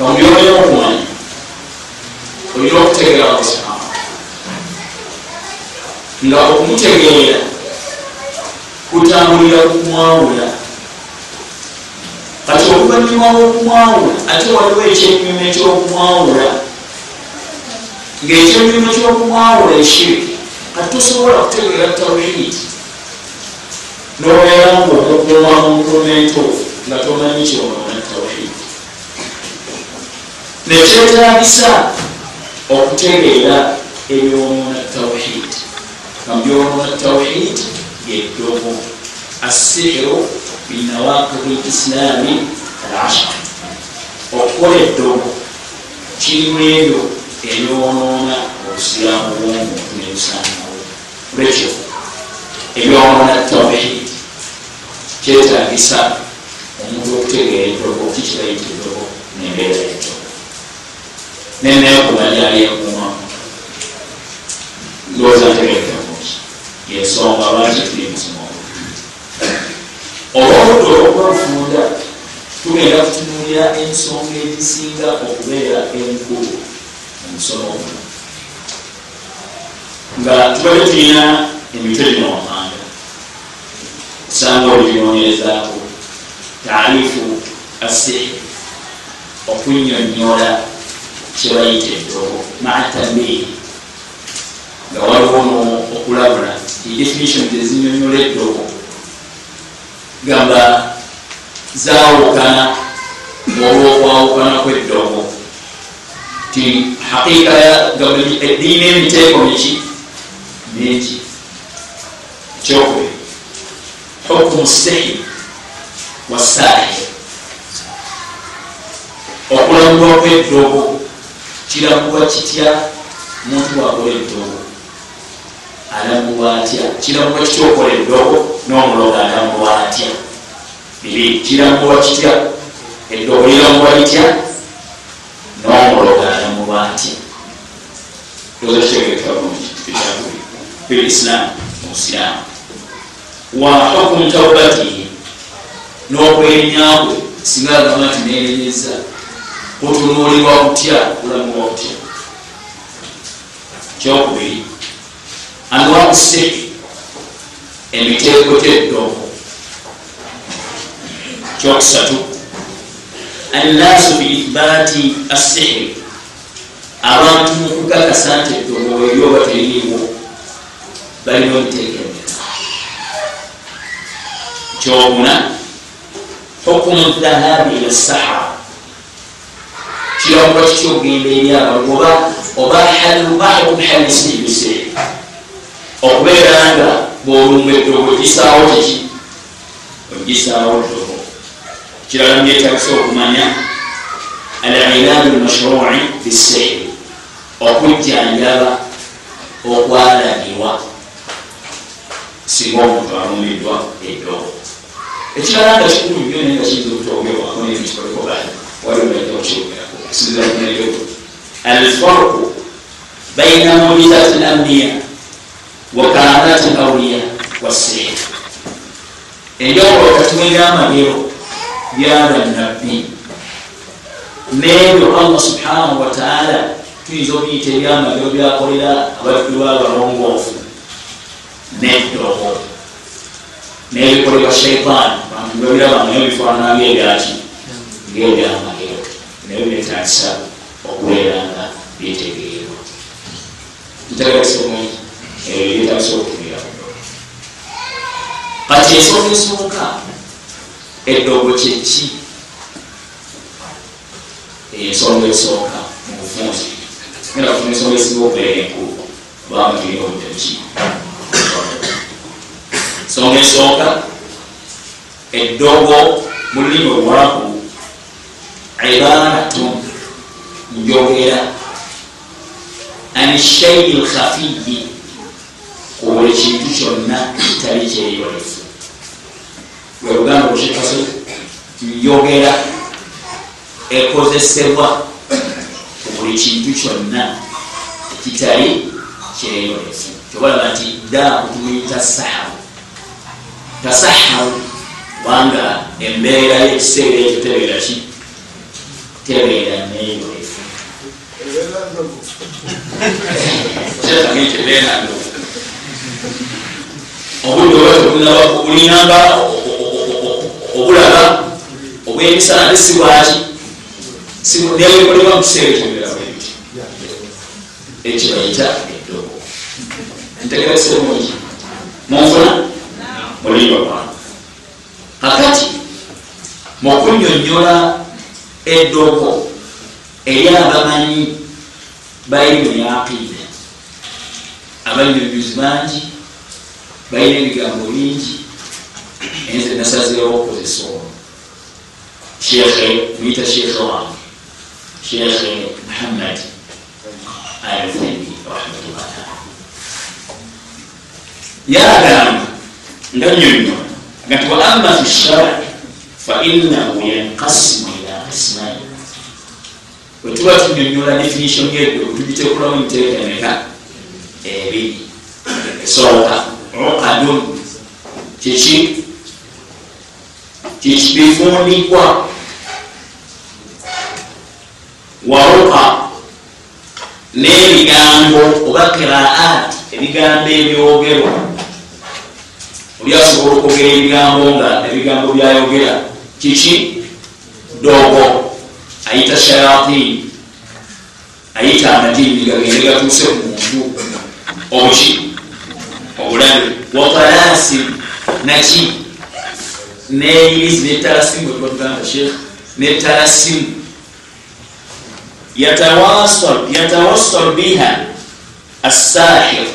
omubyolina okumanya olina okutegeera subhana nga okumutegeera kutambulira kumwawula kati oluvanyuma lwokumwawula ate waliwo ekyenyuma ekyokumwawula ngaekyenyuma kyokumwawula ekiri kati tosobola kutegeera tawhidi nobeera ngaomukuuma munkumeento nga tomanyi kyonoona tawhidi nekyetagisa okutegeera ebyonoona tawhid nabyonoona tawhid yeddogo asihiru binawakidi lislaami alashar. Okukola eddogo kirimu ebyo ebyonoona obusiraamu bwomuntu nebusanawo lwekyo ebyonoona tawhid kyetagisa omuntu okutegeera eddogo kikibaita eddogo nembeera eddogo nenayokumalyaliyekuma ndowooza ntegeekemuki yensonga lwaki tuli musomo olwobudde olwokwafunda tugenda kutunulira ensonga ezisinga okubeera enkulu omusomo guno nga tubadde tulina emitwe gino wamanga osanga olibinoonyerezaako taalifu asihi okunyonyola kyebayita eddogo maatambiiri nga waliwo okulabula edefinition ezinyonyola eddogo gamba zawukana olwokwawukana kweddogo ti haqiika eddiina emiteeko miki mingi ekyokubiri hukumu sihi wasaahi okulabulwa kweddogo kirabulwa kitya muntu wakola eddogo alambulwa atya? Kirambulwa kitya okola eddogo n'omulogo alambulwa atya? Biri kirambulwa kitya? Eddogo lirambulwa litya? N'omulogo alambulwa atya? Islam omusiraamu wa hukumu taubatihi n'okwenyakwe singa agamba nti nerenyeza kutunuulibwa kutya kulambulwa kutya kyokubiri anwau sihi emiteeko gyeddogo kyokusatu annaasu biithbaati assihiri abantu mukukakasa nti eddogo eryoba teririwo balina omiteeko emira kyobuna hukumu dhahabi ila sahara kirambula kikyogenda eri abantu oba oba halubahukum halisibise okubeera nga bwolumba eddogo gisaawo kiki ogisaawo ddogo kirala myetagisa okumanya alilaadu lmashrui bisihiri okujjanjaba okwalagirwa singa omuntu alumiddwa eddogo ekirala nga kikulu nnyo naye nga kiyinza okutogerwako nebikikolekobaani waliwonaokukyogeraku kisinzira kunayo alfarku baina mujizati lambiya wa karanati lawliya wasihir enjawulo wakati webyamagero byabannabbi nebyo allah subhanahu wataala tuyinza okuyita ebyamagero byakolera abaddu babalongoofu neddogo nebikolebwa shaitaani bantu babiraba naye bifaanana ngaebyaki ngaebyamagero naye byetagisa okubeera nga byetegeerwa ntegeresemungi ebyo byetagisa okutumira kati ensonga esooka eddogo kyeki ensonga esooka mu bufunzi genda kufuna ensonga esinga okubeera enkulu kubanga tulina obutemuki ensonga esooka eddogo mu lulimi olwaku ibaratun njogera anishai lkhafiyi ku buli kintu kyonna kitali kyeyolefu lweluganda kushekase njogera ekozesebwa ku buli kintu kyonna ekitali kyeyolefu kyobalaba nti daaku tumuyita sahawu tasahawu kubanga embeera yekiseera ekyo tebeera ki tebeera neyo kyekagekyebeerano obudde obulinanga obulaba obwemisana tesibwaki newekolebwa mukiseera ekyogera bwebiti ekibayita eddogo ntegera kisemungi munfuna mulimba kwange kakati mukunyonyola eddogo eri abamanyi bayirimu yaqiida abalina ebyuzi bangi balina ebigambo bingi enze nasazirewo okukozesa olwo shekhe muyita shekhe wange. Shekhe muhammad alfendi rahmatullah yagamba nga nyonyo agati wa amma fi shara fainahu yankasimu ila qismaini wetuba tunyonyola definition yeddo tugitekulamu nteekaneka ebiri esooka uqadun kiki kikibifundikwa waruqa n'ebigambo oba kiraat ebigambo ebyogerwa oli asobola okwogera ebigambo nga ebigambo byayogera kiki dogo ayita shayatin ayita amajini gagende gatuuse ku muntu obuki obulabe watalasi naki neyirizi netalasimu wetubatugamba shekh netalasimu yatawassal biha assahir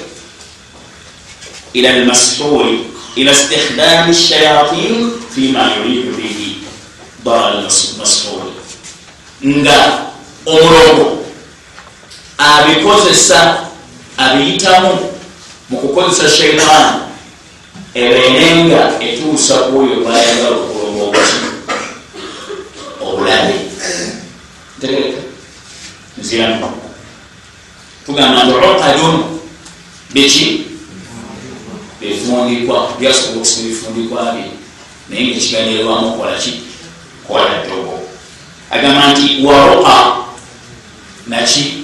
ila lmashuri ila istikhdami shayatin fima yuridu lmashuri nga omulogo. Abikozesa abiyitamu mu kukozesa shaitan ebenenga etuusa kuoyo bayagala okuloga obuki obulabe ntegereka nziramu tugamba nti uqadun biki? Bifundikwa byasobola okusiba ebifundikwa bye. Naye nga ekiganirwamu okolaki kola ddogo agamba nti waruqa naki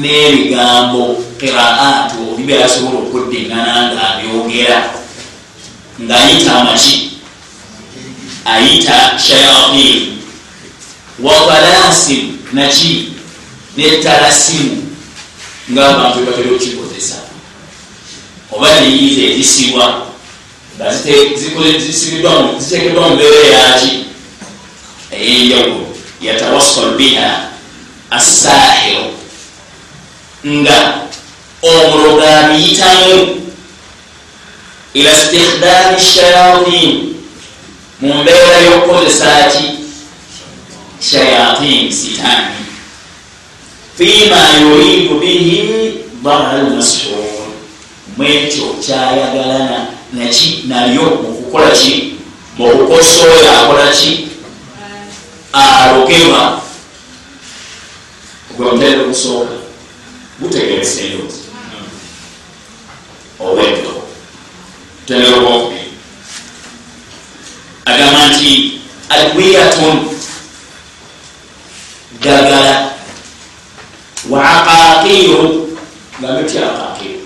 n'ebigambo qiraatu oli byasobola okuddingana nga abyogera. Ngaayita amaki? Ayita shayatin. Watalasim naki netalasimu ngaabantu ebatera okukikozesa. Oba neyiza ezisibwa nga zitekeddwa mu mbeera yaki eyenjawulo yatawassal biha assahiru nga omuloga abiyitamu ila stikhdami shayatin. Mu mbeera y'okukozesa ki? Shayatin sitani fima yuridu bihi dara lmashur mwekyo kyayagalana naki nalyo mukukola ki? Mukukosoya akola ki alogeba gwe mutera okusooka gutegeresa endoozi oba eddo tutendera obwokubiri agamba nti adwiyatun ddagala wa aqaqiru gambe ti aqaqiru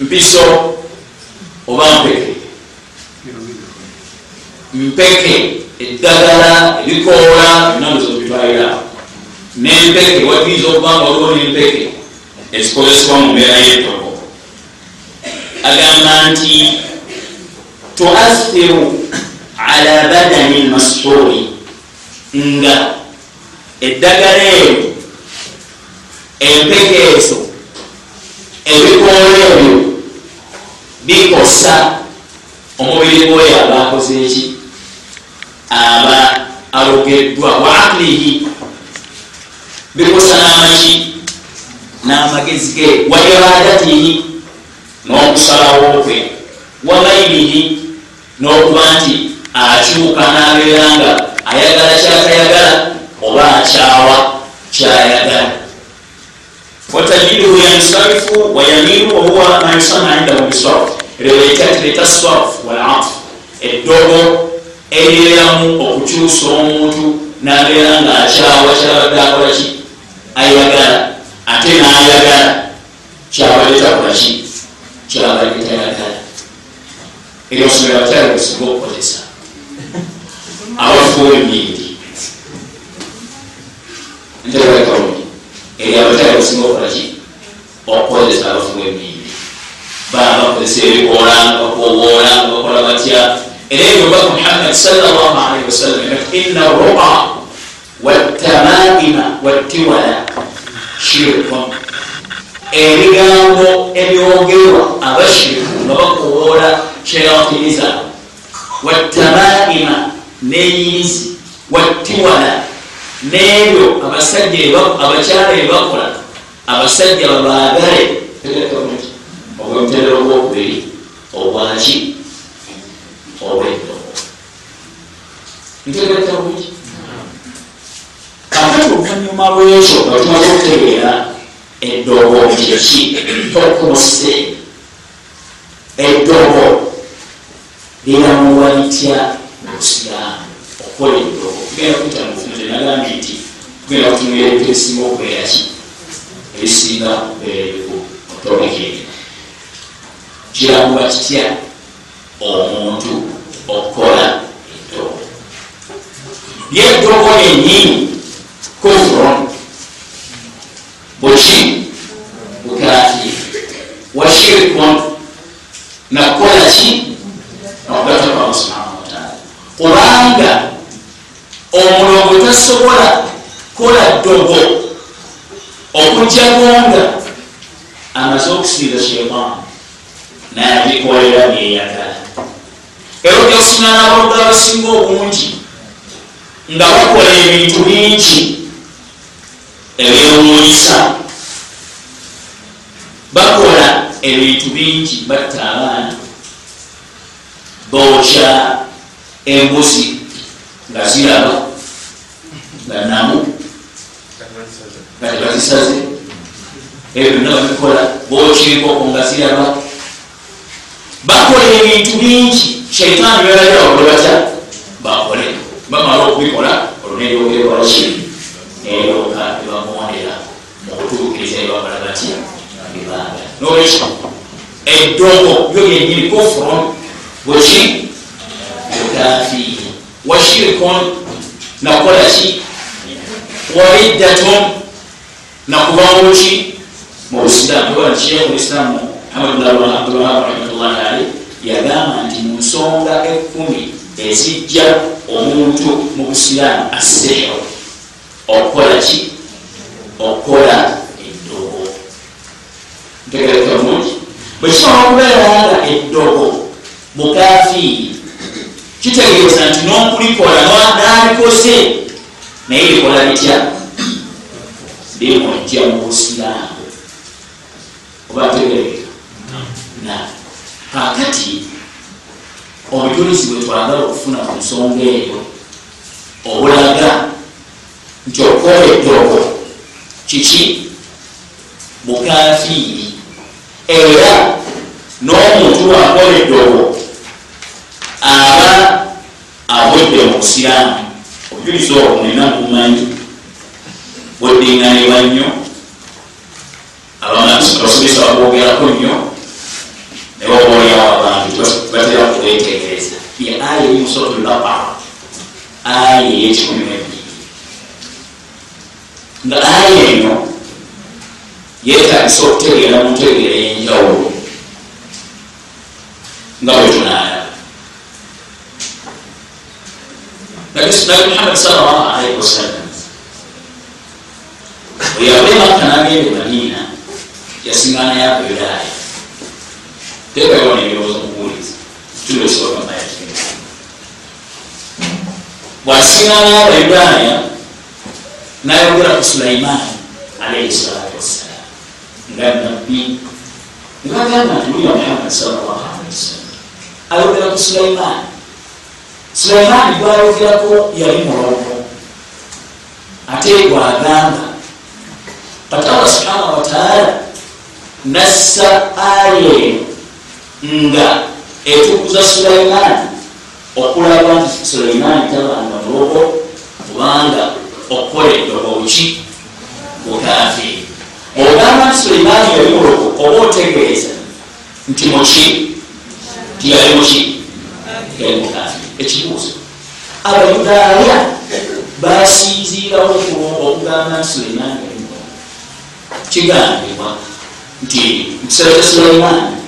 mpiso oba mpeke mpeke eddagala ebikoola enandozo bitwalira nempeke wajiriza okubanga waliwo nempeke ezikozesebwa mu mbeera y'etoko agamba nti tuathiru ala badani lmashuri nga eddagala ebyo empeke ezo ebikoola ebyo bikosa omubiri gwoyo aba akoze eki alogeddwa wa aqlihi bikosa n'amaki n'amagezi ge wa iradatihi n'okusalawo kwe wa mailihi n'okuba nti akyuka n'abeera nga ayagala kyatayagala oba akyawa kyayagala watajiduhu yansarifu wayamiru wahuwa ma yusama indahu bisarf riwayatati litasarf walatf eddogo eryeramu okukyusa omuntu nabeera nga akyawa kyabadde akolaki ayagala. Ate nayagala kyabadde takolaki kyabadde tayagala. Eryosomero abakyala kusinga okukozesa. Abafuwa emyindi nteekakalungi eri abakyala kusinga okukolaki okukozesa abafuwa emyindi baa bakozesa ebikola nga bakoboola bakola batya era ebyo baka muhammad salllahalaihi wasallam ina ruqa watamaima wattiwala shirkun ebigambo ebyogerwa abashiriku nga bakoboola shayatiniza watamaima nenyirizi wattiwala nebyo abasajja abakyala ebakola abasajja babaagale obwemutendero gwokubiri obwaki obweddogo ntegereka bulungi kakati oluvanyuma lwekyo nga tumaze okutegeera eddogo kiki tokumuse eddogo liramuwa litya musiraamu okukola eddogo tugenda kuyita mufunze nagambye nti tugenda kutunira ebintu ebisinga okubeeraki ebisinga okubeera ebiku otogekeere kiramuwa kitya omuntu okukola eddogo lyeddogo lyenyini kufron buki bukafiri washirikun nakukola ki nokugataka allah subhanahu wataala kubanga omulongo tasobola kukola ddogo okujagonga amaze okusiiga sheitaani naye abikolera byeyagala era kusinga n'abalugga abasinga obungi nga bakola ebintu bingi ebyewunyisa bakola ebintu bingi batta abaana bookya embuzi nga ziraba nga namu nga tebazisaze ebyo byonna babikola bookya enkoko nga ziraba bakola ebintu bingi. Shaitaani bebalagira bakole batya bakole. Bamala okubikola olunelyogerwaki neryoka ebamwondera mukutuukiriza ebabala batya ebibanga nolwekyo eddogo byo byenyini kufurun bweki bukafiiri washirikun nakukola ki? Wariddatun nakubamuki mu busiraamu oba sheekhu lislaamu abdulwahab rahmatullahi alaih yagamba nti mu nsonga ekkumi ezijja omuntu mu busiraamu aseero okukola ki? Okukola eddogo. Ntegereka mungi bwekisobola okubeera nga eddogo bukafiiri kitegeeza nti n'okulikola n'alikoze naye likola litya limujja mu busiraamu. Oba tegereka na kakati obujulizi bwe twagala okufuna ku nsonga eyo obulaga nti okukola eddogo kiki? Bukafiiri. Era n'omuntu wakola eddogo aba awedde mu busiraamu. Obujulizi obwo nina mumanyi bwedinganibwa nnyo abasomesa babwogerako nnyo nebabolyawo abantu batera kubwetegereza ye aya eyimusotulaba aya eyekikumi nebiri nga aya eno yetagisa okutegeera mu ntegeera yenjawulo nga bwetunalaba nabi muhammad salllah alaihi wasallam oyave makka nagenda madina yasingana yakoyolaaya tekayona ebirowoozo mukuwuliza tulesookamayakina bwasingana yabayudaaya nayogera ku sulaimaani alaihi salatu wassalam nga nabbi ngagamba nti muliya muhammad salllah alihi wasallam ayogera ku sulaimaani sulaimaani gwayogerako yali mulongo ate gwagamba kati allah subhanahu wataala nassa aya eno nga etukuza sulaimaani okulaba nti suleimaani tabanga mulogo kubanga okoledde obuki bukafi ogamba nti suleimaani yali mulogo oba otegeeza nti muki tiyali muki yali mukafi ekibuuzo. Abayudaaya basinziirawo okugamba nti suleimaani yali mulogo kigambibwa nti mukiseera kya suleimaani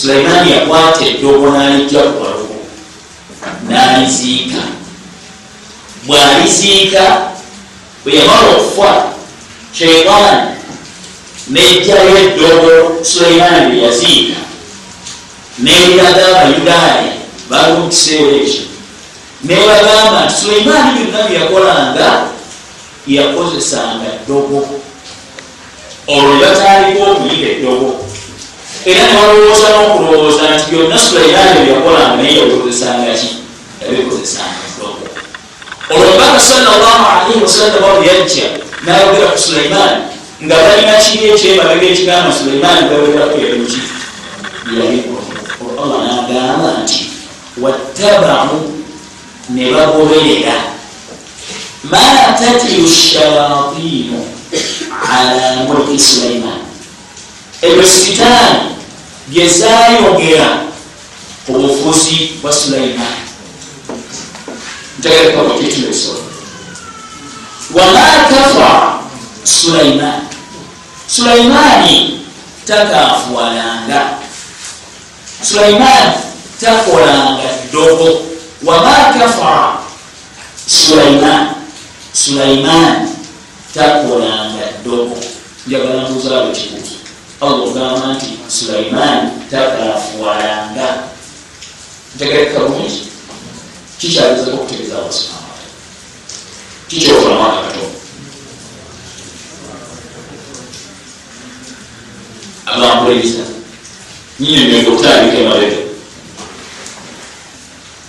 suleimaani yakwata eddogo n'alijja ku balugo n'aliziika. Bw'aliziika bwe yamala okufa sheitaani nejjayo eddogo suleimaani bye yaziika. Neriraga abayudaaya bali mu kiseera ekyo. Nebagamba nti suleimaani byonna bye yakolanga yakozesanga ddogo olwo ne batandika okuyiga eddogo era newalowooza n'okulowooza nti byonna suleimaani byeyakolanga naye yabikozesanga ki yabikozesanga ddogo olwo mbaka salllahu alaihi wasallama bweyajja nayogera ku suleimaani nga balina kiri ekyemabega ekigamba suleimaani gawerako yaluki allah nagamba nti wattabamu ne bagoberera ma tatilu shayatinu ala mulki suleimaani ebyo sitaani byezayogera ku bufuzi bwa suleimaani ntegerekakokituleso wama kafara suleimaani suleimaani takafuwalanga suleimaani takolanga ddogo wama kafara suleimaani suleimaani takolanga ddogo njagala mbuzaabo kibuuzo allah ogamba nti suleimaani takafuwalanga ntegereka bulungi kikyalizako okutegeeza allah subhana wataala kikyofulamaaka katono abampuliza nyinyonyonga okutandika emabega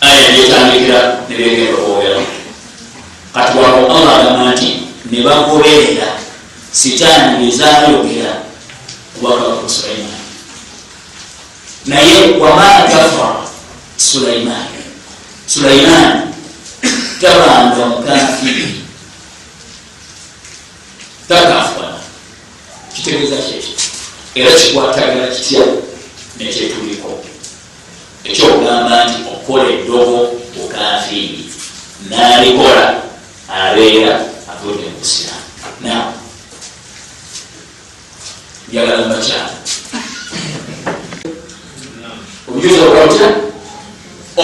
aya gyetandikira nebegenda okwogera kati wano allah agamba nti ne bagoberera sitaani bezayogera obwakabaka sulaimaani naye wama kafara sulaimaani sulaimaani tabanga mukafiri takafana kitegeeza kyekyo era kikwatagala kitya nekyetuliko ekyokugamba nti okola eddogo bukafiri nalikola abeera avudde mubusiramu nawe njagala mubakyala obujuzi obwatya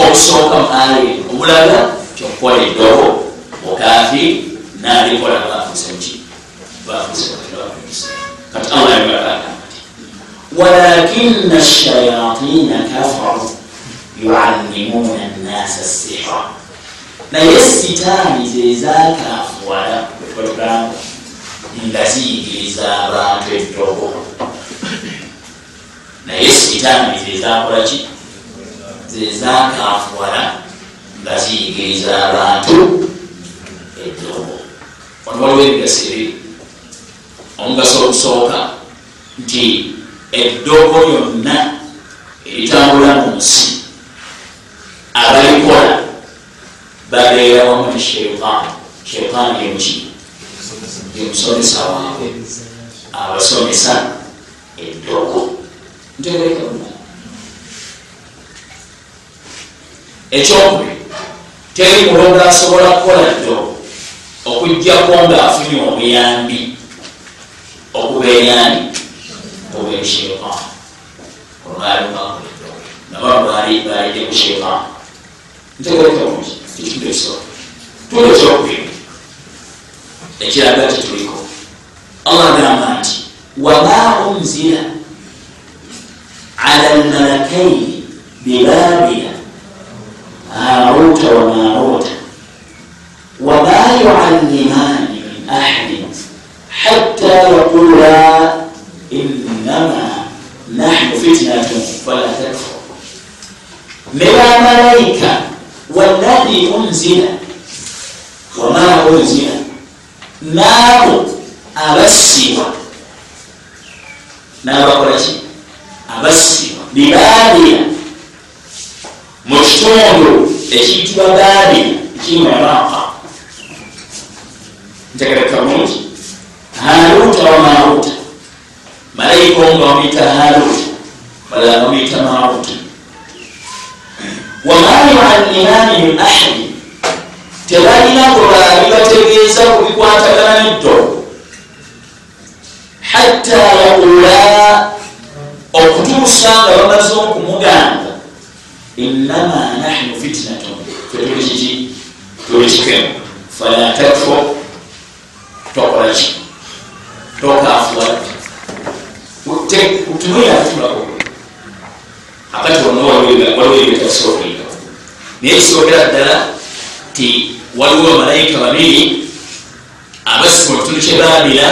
obusooka muali obulaga kyokukola eddogo bukafiri nalikola bafusemuki bafusemukibafusa kati allah yagagamba ti walakina shayatina kafaru yuallimuna nnasa sihra naye sitaani zezakafuwala wetwagamba nga ziyigiriza abantu eddogo naye sitaani zezakolaki zezakafuwala nga ziyigiriza abantu eddogo ono waliwo emigaso ebiri omugaso ogusooka nti eddogo lyonna eritambula mu nsi abalikola babeera wamu ne sheitaani sheitaani yemuki yemusomesa waabwe abasomesa eddogo ntegereka ekyokubiri teri mulongo asobola kukola ddogo okugjako ngaafunye obuyambi okubeerani obwebisheitaani olwalimakola eddogo naba balidde ku sheitaani ntegereka bulungi kitundu ekisobola tundu ekyokubiri ekiraga kituliko allah agamba nti wama unzila ala lmalakaini bibabila haruta wa maruta wama yuallimani min ahadin hatta yaqula innama nahnu fitnatun fala takfur ne bamalayika walladhi unzila wama unzila naabo abassibwa nabakolaki abassibwa bibaabira mu kitundu ekiyitibwa babila kimaraqa ntegereka bulungi haluta wamaruta malayika nga bamuyita haluta balala bamuyita maruta wamani an imani min ahadi tebalina gwebaali bategeeza ku bikwatagana neddogo hatta yaqula okutuusa nga bamaze okumugamba innama nahnu fitnatun. Fetuli kiki? Tuli kikemu. Fala takfo tokolaki tokafuwa tumuyatulako akati ono waliwo ebitasookera naye kisookera ddala ti waliwo bamalayika babiri abasiba mukitundu kyebabira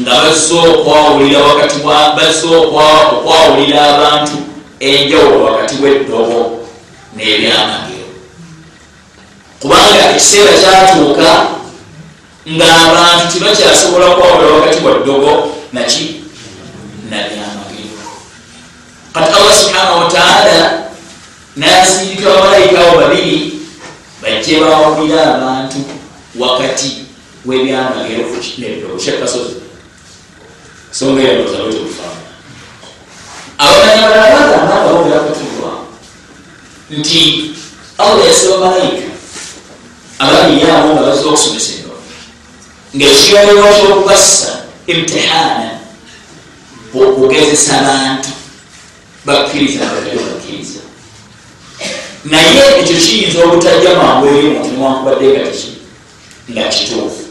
nga bazze okwawulira wakati bazze okwawulira abantu enjawulo wakati bweddobo n'ebyamagero. Kubanga ekiseera kyatuuka ng'abantu tibakyasobola kwawulira wakati bwa ddogo naki nabyamagero kati allah subhanahu wataala nasindika bamalayika abo babiri bajje bawulira abantu wakati webyamagero neddogo kyekasozi songa yalozalwetukufaana abamanyi abalala bagamba nga bogera kutulwa nti allah yasaba malayika ababiryawo nga bazza okusomesa eno ngaekiyolebwa kyokubassa imtihana okugezesa bantu bakkiriza abagali bakkiriza naye ekyo kiyinza obutajja mangu eri omuntu niwankubadde nga kiki? Nga kituufu.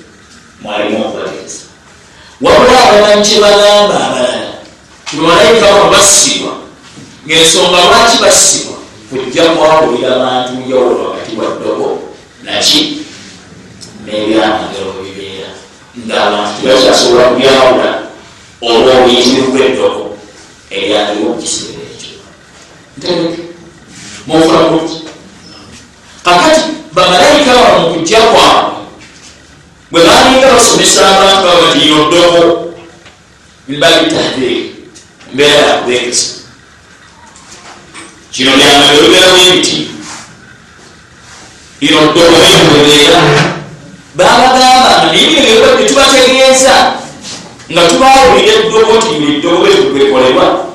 Mwalimu okubateesa wabula abamanyi kyebagamba abalala tibalayika bano bassibwa ngaensonga lwaki bassibwa? Kujja kwawulira bantu njawulo wakati wa ddogo naki? N'ebyamagero bibeera. Ngaabantu tibakyasobola kubyawula olwa obuyitirivu bw'eddogo eryaliwo mukiseera ekyo. Ntegeke mufuna bulungi kakati bamalayika bano mukujja kwabwe bwe balinga basomesa abantu baba ti yoddogo nibabitahdiri mbeera yakubegesa kino byamagero bibeerawo emiti ino ddogo bimwebeera babagamba naye netubategeeza nga tubawulira eddogo ti eddogo bwetugwekolebwa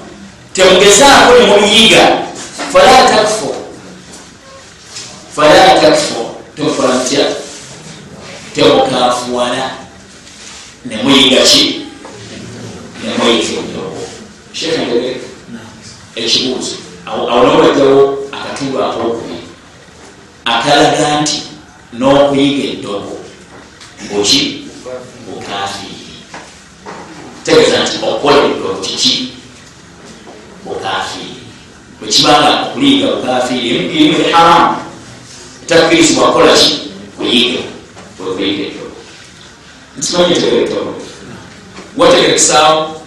temugezaako nemuyiga fala takfo fala takfo tokola ntya temukafuwala nemuyiga ki nemuyiga eddogo shekantegeka ekibuuzo awo nobajjawo akatundu akokubiri akalaga nti n'okuyiga eddogo buki bukafiiri tegeeza nti okola eddogo kiki bukafiiri bwekibanga okuliiga bukafiiri emimu haramu etakkirizibwa kola ki kuyiga kwekuyiga eddogo nkimanyi tegerekeo wategerekesaawo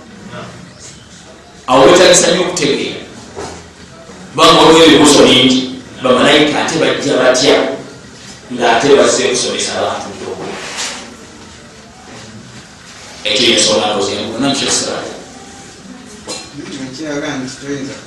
awo wetagisa nyo okutegeera kubanga waliwo ebibuzo bingi bamalayika ate bajja batya ngaate bazze kusomesa abantu ddogo ekyo ensonga nozembunakyosala kiraga nti toyinza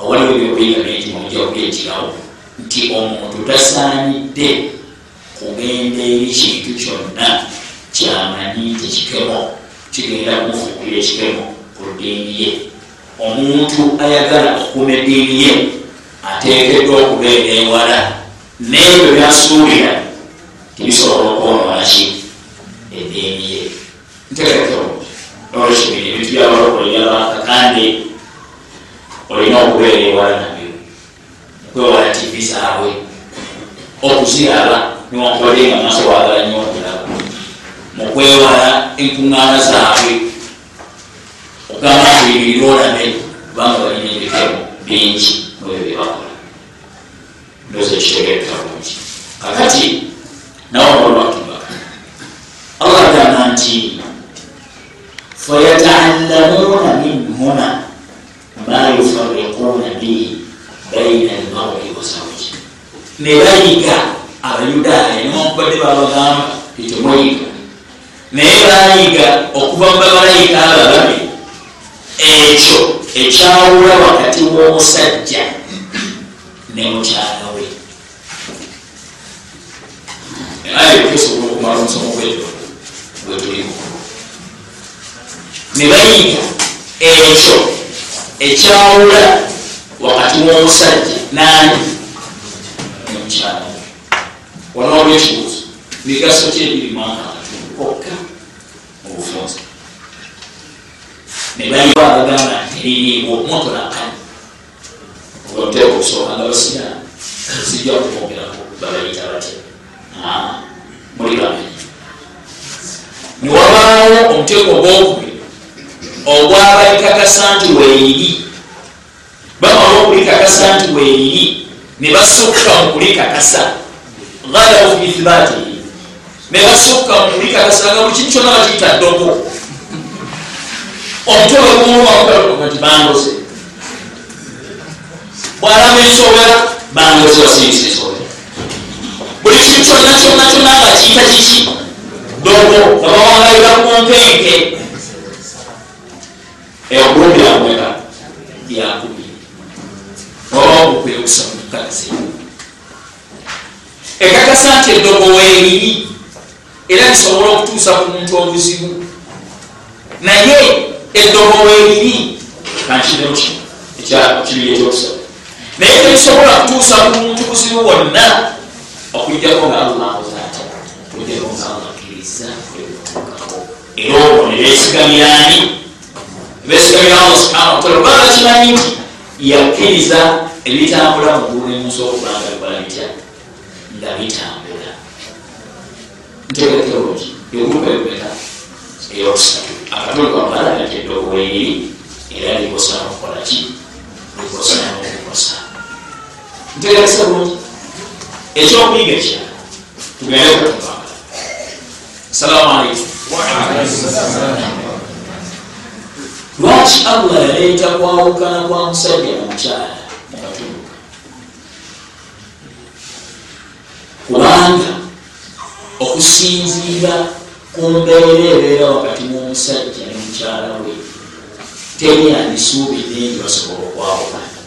awaliwo ebyokuyiga bingi mujja kubyekirawo nti omuntu tasaanidde kugenda eri kintu kyonna kyamanyi nti kikemo kigenda kumufuukira ekikemo ku ddiini ye omuntu ayagala okukuma eddiini ye ateekeddwa okubeera ewala n'ebyo byasuubira tibisobola okwonoona ki eddiini ye ntegerekeo olwekibiri ebintu byabalokolera bakakande olina okubeera ewala nabyo okwewala tivi zaabwe okuziraba niwankubadde nga maaso wagala nnyo okulaba mukwewala enkuŋŋaana zaabwe okugamba ntibibirirolabe kubanga balina ebikemo bingi mubyo byebakola ndoza ekitegereka bulungi kakati nawe olwatubaka allah agamba nti fayataallamuuna minhuma ma yufariquuna bihi baina almari wasawji ne bayiga abayudaaya niwankubadde babagamba tetemweyiga naye bayiga okuva mu babalayika abababe ekyo ekyawula wakati w'omusajja ne mukyala we ayekesobola okumala omusomo gwedo bwetulimu ne bayiga ekyo ekyawula wakati w'omusajja nani? Nemukyala we wanaolwekibuuzo migaso kyebirimanka kokka obufunza nebayiwa abagamba nti eririibwa omutolakani oteeka okusooka nga basiraamu sijja kubogerako babayita batya muli bamenyi niwabaawo omuteeko ogwokubiri ogwabalikakasa nti weeri bamala okulikakasa nti weeri ne basukka mu kulikakasa galawu fi ithibatihi ne basukka mu kulikakasa nga buli kintu kyonna bakiyita ddoko. Omutwe gumuwakati bangoze bwalaba ensowera bangoze wasingisa ensowera buli kintu kyonna kyonna kyonna nga kiyita kiki? Ddoko. Nga bawangalira ku mpenke ebulumi yamweka mukakasi ekakasa nti eddogo weeriri era lisobola okutuusa ku muntu obuzibu naye eddogo weeriri kankiremu kino ekyakibiri ekyokusaba naye terisobola kutuusa ku muntu buzibu bwonna okujjako nga allahoza ati okujjako nga allah akkiriza era obwo ne beesigamyani besigamira allah subhana wataala kubanga kimanyi nti yakkiriza ebitambula mu bulimusi okubanga bikola bitya nga bitambula ntegekerungi egurupu ebimeka eyokusatu akatuli kamalaga kyeddogoweeri era likosana okukolaki likosana okukosa ntegeresa bulungi ekyokuyiga ekya tugende okutubanga salamu aleikum lwaki allah yaleeta kwawukana kwa musajja nomukyala mukatundu kubanga okusinziira ku mbeera ebeera wakati womusajja nemukyala we. Teri andisuubidde nti basobola okwawukana.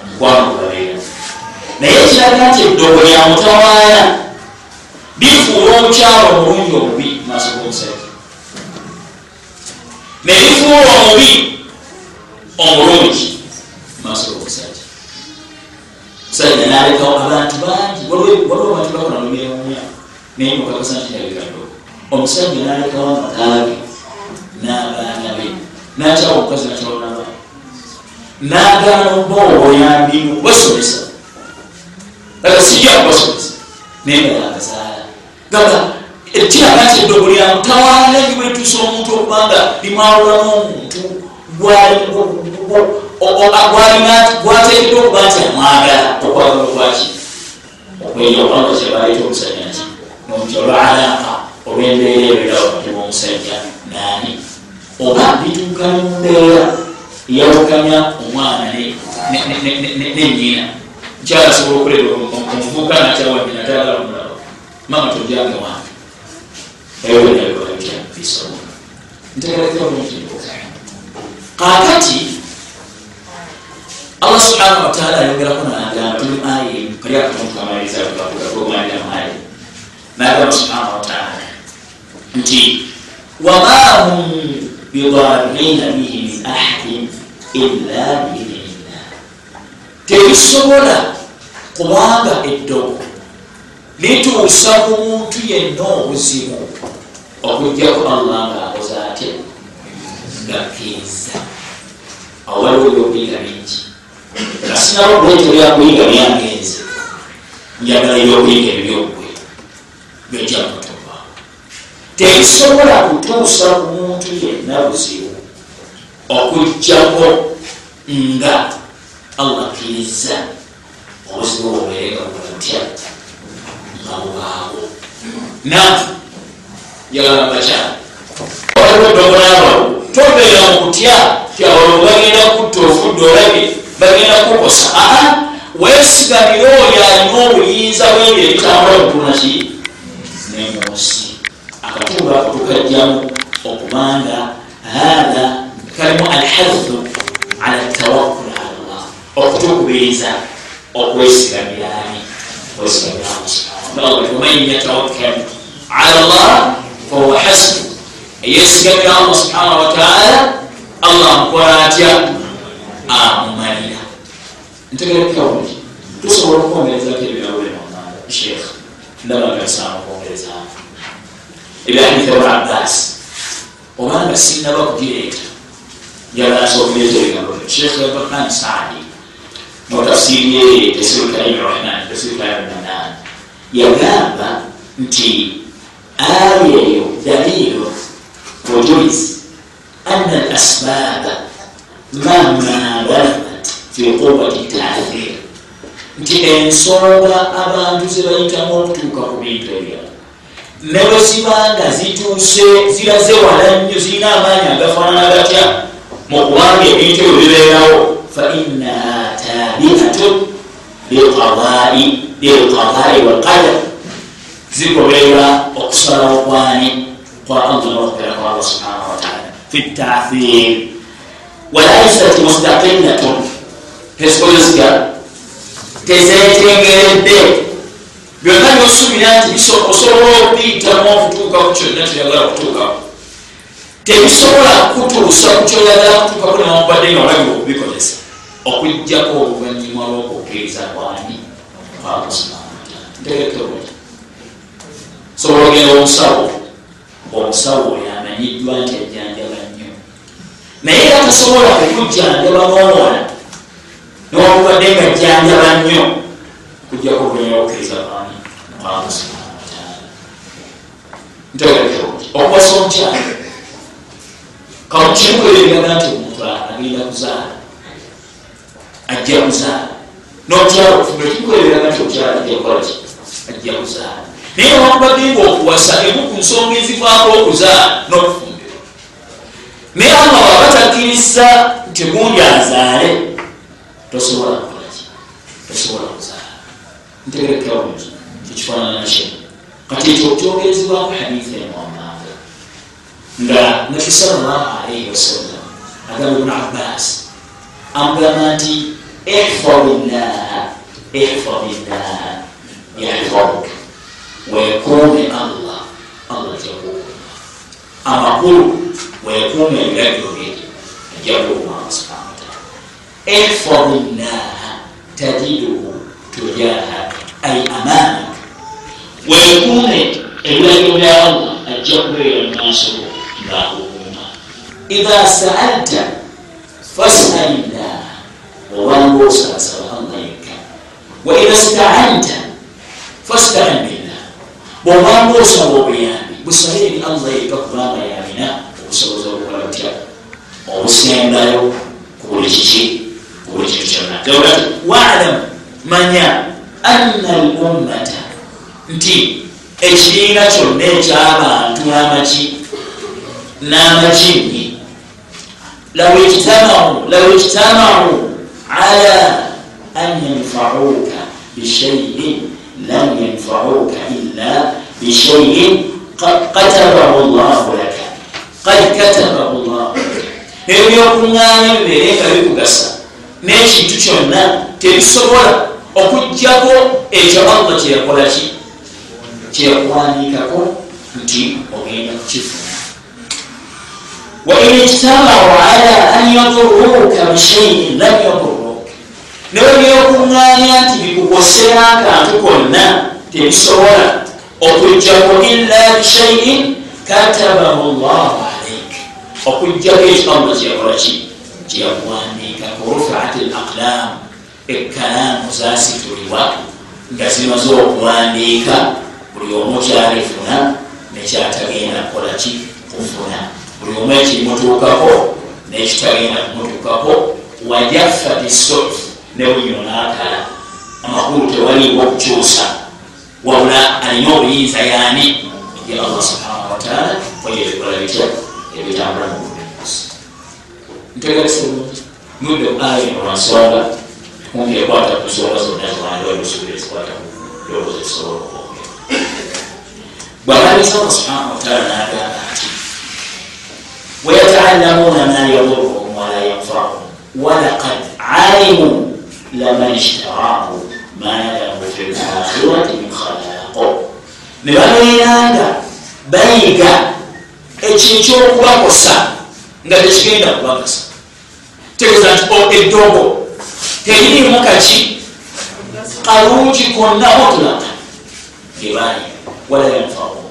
Omukwano gubabeera. Naye kiraga nti eddogo lya mutawaana bifuula omukyalo omulungi omubi maaso gomusajja. Nebifuula omubi omulungi maaso gomusajja musajja nalekawo abantu bangi. Waliwo abantu bakonalumiremuya naye mukakasa nti nabikaddo omusajja nalekawo amagage n'abaana be. Nakyawa omukazi nakyawonaba nagaana oba oboyambimu basomesa aga sijja kubasomesa naye nga yakazaala gaba ekiraga nti eddogo lya mutawaana libwetuusa omuntu okubanga limwawula n'omuntu gwateekeddwa okuba nti amwagala okwagala okwaki okweja okubanga kyebaleeta omusajja nti nomuti olwalaka olwembeera ebeera wakati w'omusajja naani oba bituuka mumbeera yawukanya omwana nenyina mukyala asobola okulera omuvubuka natyawadde natayagala omulaba mama tojange wange. Ewenabikolatyabisobola ntegerekera bulungi kakati allah subhanahu wataala ayongerako nagamba tuli aye kali akamutukamalirizaomaliramuaye nagamba subhanahu wataala nti wama hum bidarina bihi min ahadin illa biidhinillah tebisobola kubanga eddogo lituusa ku muntu yenna obuzibu okujjaku allah ngaakoze ate gakkiriza awo waliwo ebyokuyiga bingi kasinawo bwetyo byakuyiga byangenze njagala ebyokuyiga ebyokwe byojjakutoba tebisobola kutuusa ku muntu yenna buzibu okujjako nga allah akkiriza obuzibu bwobeerega butya nga bubaawo naafu njagala bakyala waliwo dobonaabo tobeera mu kutya kyawalo bagenda kutta ofudde olabye bagenda kukosa. Aa weesigamire oyo alina obuyinza bwebyo ebitambula butunaki nemunsi akatundu ako tukajjamu okubanga hatha kalimu alhadhu ala tawakkul ala llah okutukubiriza okwesigamira ani okwesigamira man yatawakkal ala llah fahuwa hasbu. Eyesigamira allah subhanahu wataala allah amukola atya amumalira ntegerekawuli tusobola okwomerezako ebirabule mumanda sheekh ndabagasaana okwongerezaamu ebyahaditha wa abbas. Obanga sinaba kugireeta yalasokuleeta ebigambo sheekh abdurahman saadi. Mutafsiri ye tesirikalim rahman tesirikalim manan yagamba nti aya eyo dalilu wujuiz ana al asbaba mahma balagat fi quwati tathir nti ensonga abantu zebayitamu okutuuka ku bintu ebyala ne bwe zibanga zituuse ziraze wala nnyo zirina amaanyi agafaanana gatya mu kubanga ebintu ebyo bibeerawo fainaha tabiatun lilqadai walqadar zigoberera okusalawo kwani kwa allah nokugera kwa allah subhanahu wataala fi tathir walaisat mustaqillatun tezikozesika tezetengeredde byonna byosubira nti osobola okuyitamu okutuuka ku kyonna kyoyagala okutuukaku tebisobola kutuusa ku kyoyagala kutuukaku newakubadde nga olabira okubikozesa okugjako oluvanyuma lwokukkiriza kwani sobola ogenda omusawo. Omusawo oyo amanyiddwa nti ajjanjaba naye era tasobola okujjanjaba n'owola newakubadde nga ajjanjaba nnyo kujjako oluvanyuma lwokukkiriza kwani okwasa omukyala. Kamukimukwebiraga nti omuntu agenda kuzaala ajja kuzaala. Nomukyala okufumba kimukwebiraga nti omukyala ajja kukolaki ajja kuzaala. Naye wakubadde nga okuwasa emu ku nsonga ezivaako okuzaala n'okufumbira naye ama wabatakkiriza nti gundi azaale tosobola kukolaki tosobola kuzaala. Ntegerekera bulungi ekifaanana kyo kati ekyo kyogerezebwako hadithi emwamanga nga nabi salllahu alaihi wasallam agamba ibnu abbas amugamba nti ihfadillaha ihfadillaha yahfaduk wekuume allah. Allah amakulu wekuume ebiragiro bye ajakuuma subhana wataala ihfadillaha tajiduhu tujahaka ay amanak wekuume ebiragiro bya allah ajja kubeera mumaaso ngaakukuuma idha saalta fasalillah obanga osabasaba allah yekka wa idha staanta fastain billah bwobanga osaba obuyambi busabe eri allah yekka kubanga yamina. Obusobozi obukola butya obusembayo ku buli kiki ku buli kintu kyonna waalamu manya anna al ummata nti ekibiina kyonna ekyabantu n'amaki n'amakinyi law ijtamau ala an yanfauka bishaiin lam yanfauka illa bishaiin katabahu llahu laka kad katabahu llahu laka ebyokuŋŋaanya bibeere nga bikugasa n'ekintu kyonna tebisobola okugjako ekyo allah kyeyakolaki kyeyakuwandiikako nti ogenda kukifuna wain ijtamau ala an yaduruka bishaiin lam yaduruka newebyokuŋŋaanya nti bikukosera akantu konna tebisobola okugjako illa bishaiin katabahu llahu alaik okugjako ekyo allah kyeyakolaki kyeyakuwandiikako rufiat al aqlam ekkalaamu zasitulibwa nga zimaze okuwandiika buli omu kyalifuna nekyatagenda kukolaki kufuna. Buli omu ekimutuukako nekitagenda kumutuukako wajaffat sof ne bunyonakala amakulu tewaliwo okukyusa wabula alina obuyinza yaani ye allah subhanahu wataala wayebikola bitya ebitambula mubusi ntegeresa bulungi mudde aya eno lwansonga kumpi ekwata ku nsonga zonna ziwandiwalimusuubira ezikwata ku lowooza ezisobola okwogera bwalabisa allah subhanahu wataala nagamba nti wayataalamuna ma yaduruhum wala yanfahum walaqad alimu laman ishtaraahu ma lahu fi lakhirati min khalaqo ne babeeranga bayiga ekintu kyokubakosa nga tekigenda kubagasa tegeeza nti eddogo. Teririmu kaki? Kalungi konna mutulaka gebaali wala yanfahu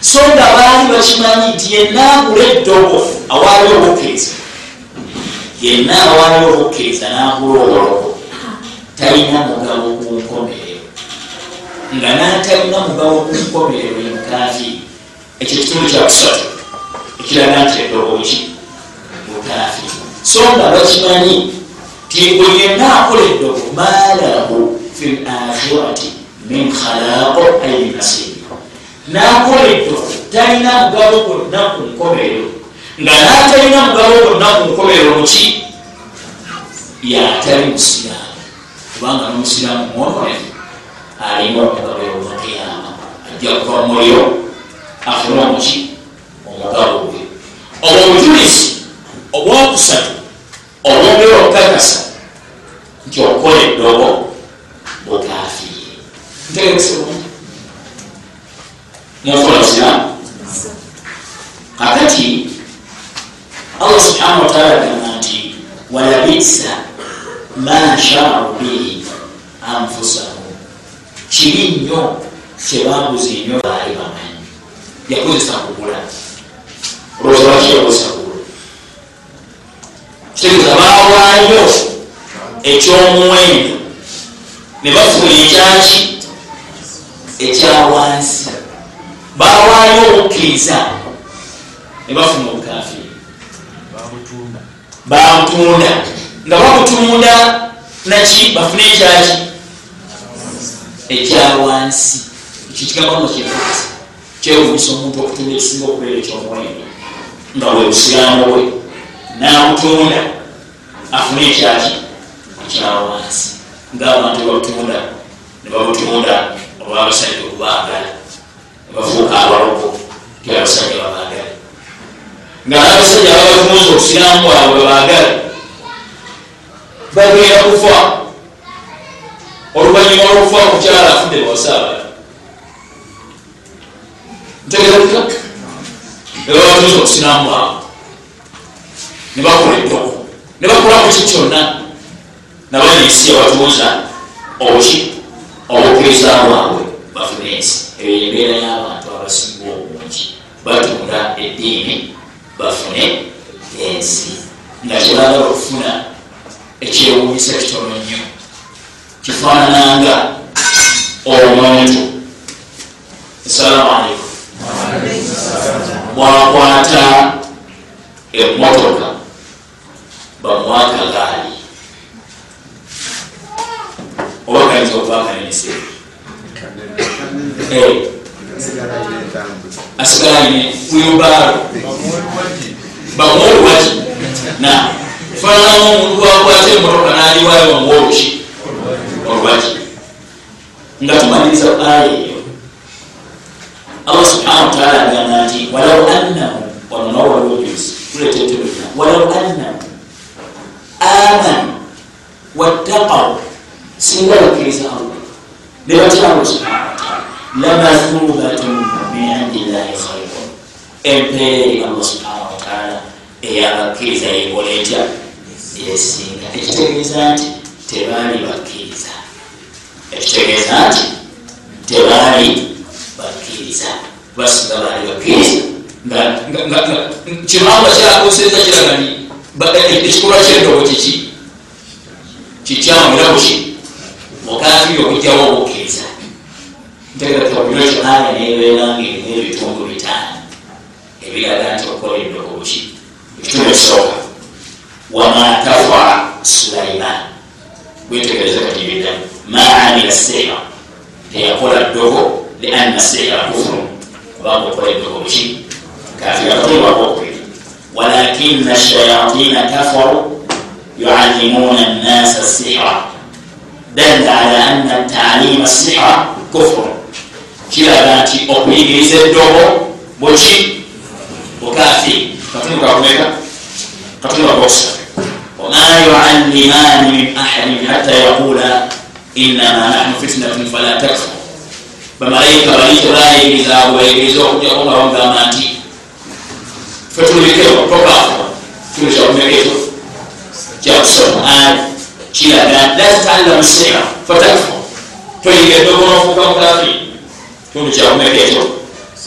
so nga baali bakimanyi nti yenna agula eddogo awaali obukkiriza yenna awaali obukkiriza n'agula obuloko talina mugabo nga natalina mugabo ku nkomerero yemukafi ekyo kitundu kyakusatu ekiraga nti eddogo ki bukafi so nga bakimanyi ti buli yenna akola eddogo maalahu fi lakhirati min khalaqo ayinasibi nakola eddogo talina mugabo gwonna ku nkomerero. Nga natalina mugabo gwonna ku nkomerero muki yatali musiraamu. Kubanga nomusiraamu mwononefu alina omugabo yomakiyama ajja kuva muliro afuna omuki omugabo gwe obwo obujulizi obwokusatu obwongera okukakasa nti okola eddobo bukafiire ntegeresebulungi mukola busiramu kakati allah subhanahu wataala agamba nti walabisa ma shaau bihi anfusahum kibi nnyo kyebaguza ennyo baali bamanyi yakozesa kugula olowooza lwaki yakozesa kugula kitegeeza bawaayo ekyomuwendo ne bafuna ekyaki ekyawansi bawaayo obukkiriza ne bafuna obukafiri bamutunda nga bamutunda naki bafune ekyaki ekyawansi ekyo kigambamu kyekozesa kyewunyisa omuntu okutunda ekisinga okubeera ekyomuwendo nga bwe busiramu bwe namutunda afune ekyaki ekyawansi ngaabantu babutunda nebabutunda olwabasajja okubagala nebafuuka abaloko ti abasajja babagala nga abasajja babatunza okusiramu bwabwe babagala bagenda kufa oluvanyuma lwokufa kukyala afudde bawasaabala ntegeeza nebabatunza okusiramu bwabwe nebakola eddoko nebakola kuki kyonna. Nabanensi yabatuuza obuki obukkiriza bwabwe bafune ensi. Eyo embeera y'abantu abasinga obungi. Batunda eddiini bafune ensi. Nga kyebagala okufuna ekyewunyisa kitono nnyo kifaanananga omuntu. Assalamu aleikum bwakwata emotoka bamwaka gaali oba kayinza okuba kanenese asigala ine wiyubaalo bamuwa oluwaki na fananamu omuntu wakwata emotoka naliwayo bamuwa oluki olwaki nga tumaliriza aya eyo. Allah subhanahu wataala agamba nti walau annahu wanonawaliojuzi tuletetulina walau annahu amanu wattaqaw. Singa bakkiriza allah. Ne batya allah subhanahu wataala lamathubatun min indillahi khairun empeeri allah subhanahu wataala eyabakkiriza yekola etya? Yesinga ekitegeeza nti tebaali bakkiriza ekitegeeza nti tebaali bakkiriza basinga baali bakkiriza kimamba kyakuseza kiraga ni ekikolwa kyendobo kiki? Kikyamu era buki mukafiri okujjawo obukkiriza ntegerakabuliro kyonaaya nebeeranga erimu ebitundu bitaano. Ebiraga nti okola endoko buki ekitundu ekisooka. Wama tafa sulaiman bwetegereza kati biddamu ma amila sihra teyakola ddogo lianna sihra kufuru kubanga okola eddogo ki? Kafira kateebwako okubiri walakina shayatina kafaru yuallimuna nnasa sihra. Dalla ala anna talima sihra kufuru kiraga nti okuyigiriza eddogo bweki bukafi katundu kakumeka katundu kakokusatu wama yuallimani min ahadin hatta yaqula innama nahnu fitnatun fala takfur bamalayika balito bayigiriza bwegiriza okujjako nga bagamba nti fetulikewo tokafa tulikyakumeketo kyakusoma ali kiraga la tatallamu sira fatakfur toyiga eddogo nofuuka mukafi tundu kyakumeketo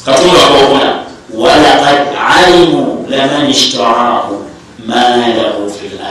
katundu akokuna walakad alimu laman ishtarahu ma lahu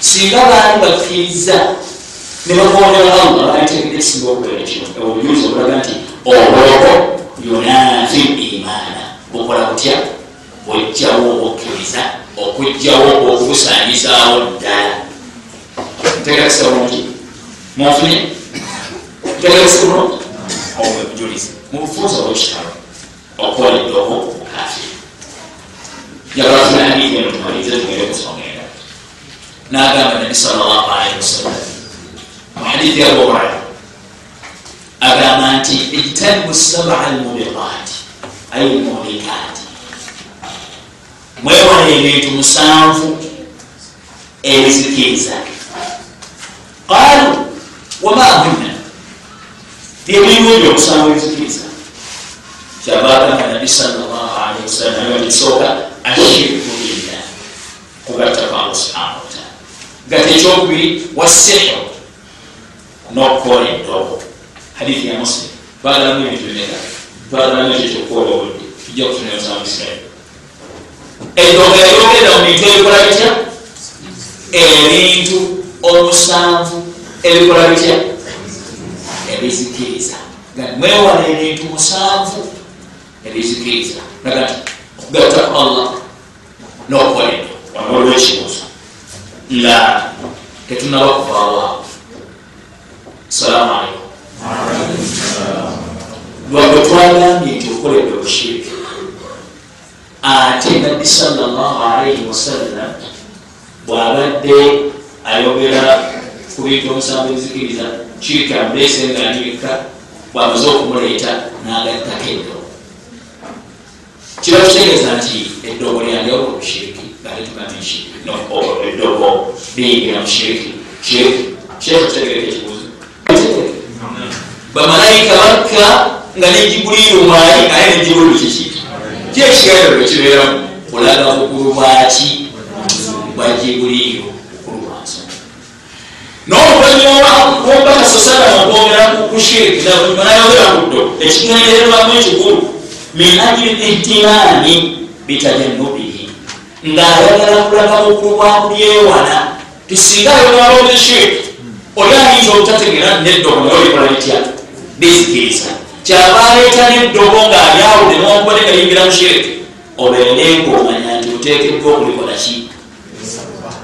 singa baali bakkiriza ne bagondera allah balitekedde ekisinga okubeera kino obujulizi obulaga nti obwoko yunafi imaana bukola butya bwejjawo obukkiriza okugjawo okubusaanyizaawo ddala ntegakisa bulungi munfunye ntegakisa bulungi obwe bujulizi mubufuuza obwekitalo okola eddogo bukafi njagala tuna hadithi eno tumalize tugende kusonga nagamba nabi salllah alaihi wasallam. Muhadithi abu huraira agamba nti ijtanibu saba almubiqati ay lmuhlikati mwewala ebintu musanvu ebizikiriza qalu wama hunna byebintu ebyo omusanvu ebizikiriza kyabagamba nabi salllah alaihi wasallam kisooka ashirku billah. Kugattako allah subhanahu wataala gata ekyokubiri wasihiru nokukola eddogo hadithi ya muslim. Twagalamu ebintu bimeka twagalamu ekyo kyokukola obudde tujja kufuna omusanvu isirairi eddogo eryogenda mu bintu ebikola bitya ebintu omusanvu ebikola bitya ebizikiriza mwewala ebintu musanvu ebizikiriza aga nti okugattako allah. Nokukola nga tetunaba kuvaawo salaamu aleikum lwabwe twagambye nti okoledde obushiriki ate nabbi salllah alaihi wasallam bwabadde ayogera ku bintu omusanvu ebizikiriza kirika mulese ngaanyirika bwamaze okumuleeta n'agattako eddo kiba kitegeeza nti eddogo lyalyawo obushiriki ngatetugambe eddogo liyingira mushiriki shiriki shekhe kitegereka ekibuuzo bamalayika bakka nga nejibuliru mwali naye nejibuliru kiki kyekigendero ekibeeramu kulaga bukulu bwaki bwa jibuliru bukulu bwansonga n'oluvanyuma kumbaka sosala nakwogera kushiriki nayogera kuddo ekigendererwamu ekikulu min ajili ihtimami bitajannubihi ng'ayagala kulaga bukulu bwa kubyewala tisinga shiriki oli ayinza obutategera neddogo naye olikola litya bizikiriza kyaba aleeta neddogo ng'alyawude nokubade nga yingira mushiriki obeere ngaomanya nti oteekeddwa okulikola ki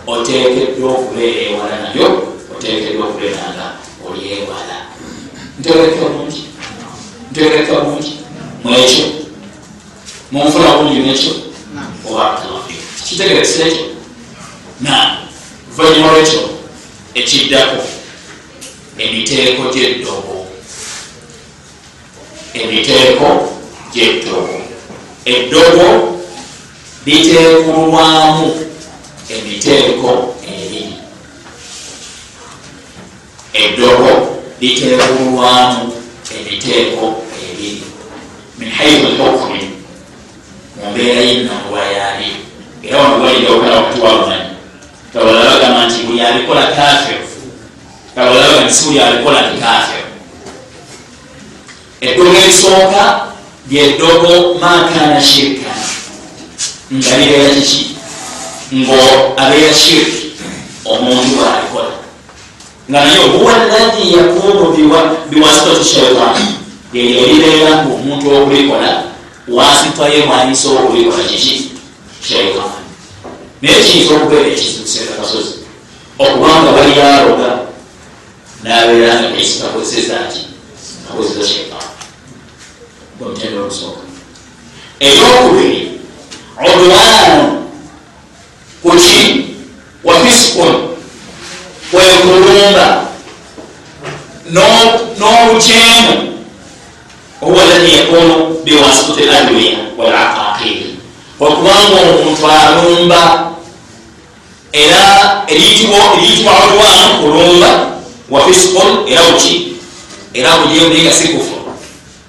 oteekeddwa okubeera ewala nayo oteekeddwa okubeera nga olyewala ntegereka bulungi ntegereka bulungi mwekyo munfuna bulungi nekyo obakalafi ekyo na luvanyuma lwekyo ekiddako emiteeko gyeddogo emiteeko gyeddogo eddogo liteekulwamu emiteeko ebiri eddogo liteekulwamu emiteeko ebiri min haifu lhukmi mumbeera yenanguwa yaali era wano walijawukala wakati walumanyi kabalabagamba nti buli alikola kafiru kabalabagamba nti si buli alikola nti kafiru eddogo erisooka lyeddogo makana shirkan nga libeera kiki ngo abeera shirki omuntu bwalikola nga naye huwa ladhi yakunu biwasitati shaitan ngu omuntu okulikola wasitaye mwanyisa okulikola kiki shaitan naye kiyinza okubeera ekizibu sekakasozi okubanga bali aloga nabeera nga kakozesezaki akozesa shaitan omutendo okusooka ekyokubiri udwanu kuki wafisikun kwekulumba n'obukyemu ohuwa ladhi yakunu biwasitati adwiya walaqaqiri okubanga omuntu alumba era eriyitibwa udwanu kulumba wafisikun era buki era bugyemu naye nga sikufu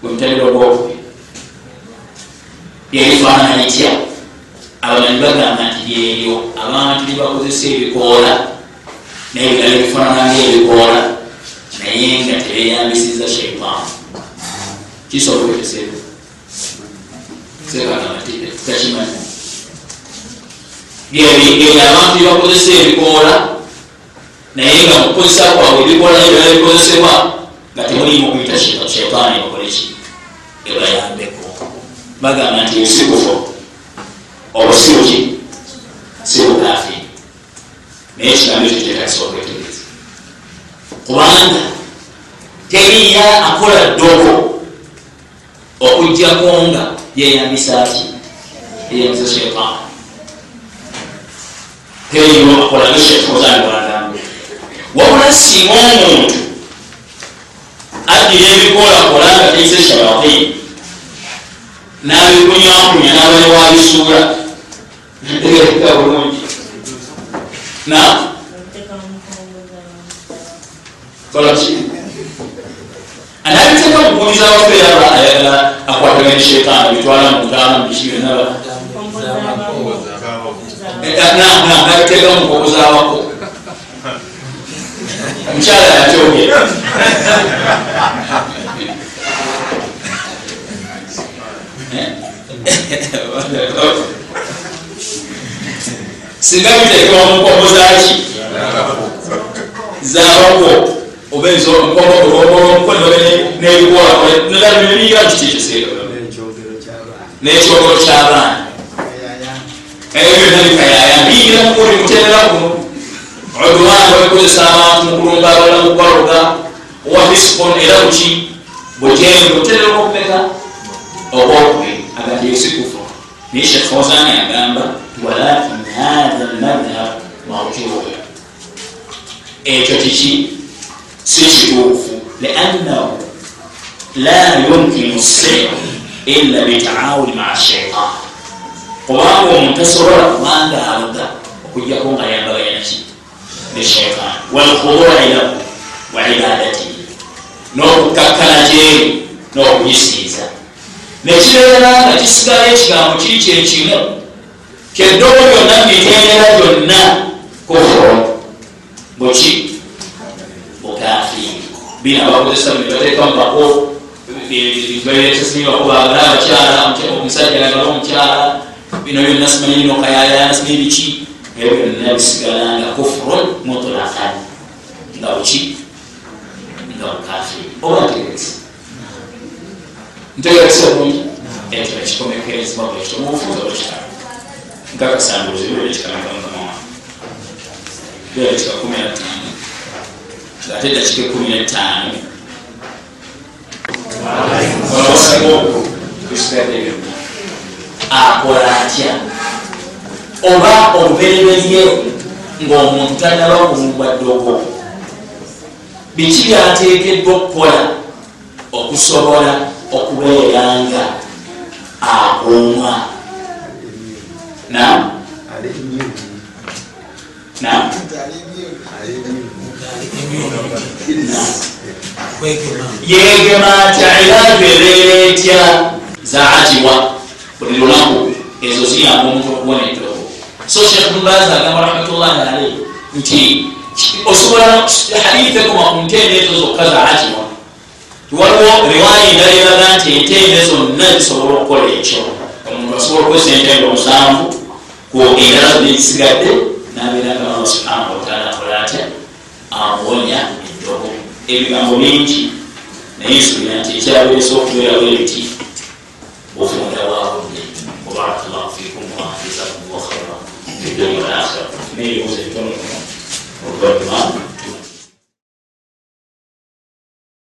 gwemutendera ogwokubiri byerifaanana litya abamanyi bagamba nti lyeryo abantu lyebakozesa ebikoola naye bigala ebifaanana ngaebikoola naye nga tebeyambisiza shaitan kisobola okweteseeko takimanyi byebyo abantu byebakozesa ebikoola naye nga mukukozesa kwabwe ebikoola naye bigala bikozesebwa nga temulimu kuyita shaitaani bakoleki ebayambeko bagamba nti ebisikufu obusibuki sibukafi naye ekigambo ekyo kyetakisobola okwetegereza kubanga teriya akola ddogo okugjako nga yeyambisaki yeyambisa shaitan teriyo akola geshekozaniwagamba wabula singa omuntu addira ebikola kola nga teise shayatin nabikunyakunya nabali tegereka bulungi na kolaki anabiteka mukumiza wafeera ayagala akwatagani shetaani bitwala mutaana mukibyonaba nabiteka mukokuzawako omukyala yakyogera singa biteekebwa munkomo zaki zabako oba enkomomukono nebikolanebiyiga kikikisee nekyogero kyabaana. Ebyo byonna bikayaya. Biyigira mukuli muterera kuno odwana babikozesa abantu mukulumba abala mukwaluga owafisikon era buki bujengu buterera okupeka obwokubiri agati esikufu naye shekh fawzani agamba walakin hatha lmadhhab mawjuu ekyo kiki si kituufu liannahu la yumkinu sir illa bitaawuni maa shaitan kubanga omuntu asobola kubanga aluga okujjako nga yambagayanaki ne shaitan walkhudui lahu wa ibadatihi n'okukakkana gyeri n'okuyisiiza nekibeera nga kisigala ekigambo kiri kyekimu kyeddogo byonna mitendera byonna kufuro buki bukafi bina bakozesa bateekamu bako baletesibakubagala abakyala omusajja agala omukyala. Bino byonna simanyi bino kayayana simanyi biki? Ebyo byonna bisigala nga kufurun mutulakan nga buki nga bukafi oba ntegeresa ntegeresa bulungi ekyo ekikomekerezebwa bwekyo mubufuuza bwekitalo nkakasambuzi bwekitalagamama bwekika kumi na ttaano ate dakika ekumi netaano akola atya oba obubereberye ngaomuntu tanaba kulumbwa ddogo biki byateekeddwa okukola okusobola okubeera nga akuumwa nam nam yegema atya era bebeera etya zaatiwa buli lunaku ezo ziyamba omuntu okubona eddoko so shekh mubazi agamba rahmatullahi alaih nti osobola hadithe ekoma ku ntende ezo zokka zaatiwa waliwo riwaya endala eraga nti ente ene zonna zisobola okukola ekyo omuntu asobola okwesa ente nga omusanvu ku endala zonna ezisigadde nabeera nga allah subhanahu wataala akola atya? Amuwonya eddobo. Ebigambo bingi. Naye nsuubira nti ekyabeeresa okubeerawo ebiti bufunda bwabudde wabarakallahu fikum wajazakumullah khaira fi dunya wal akhira neebibuuzo ebitonotono oluvannyuma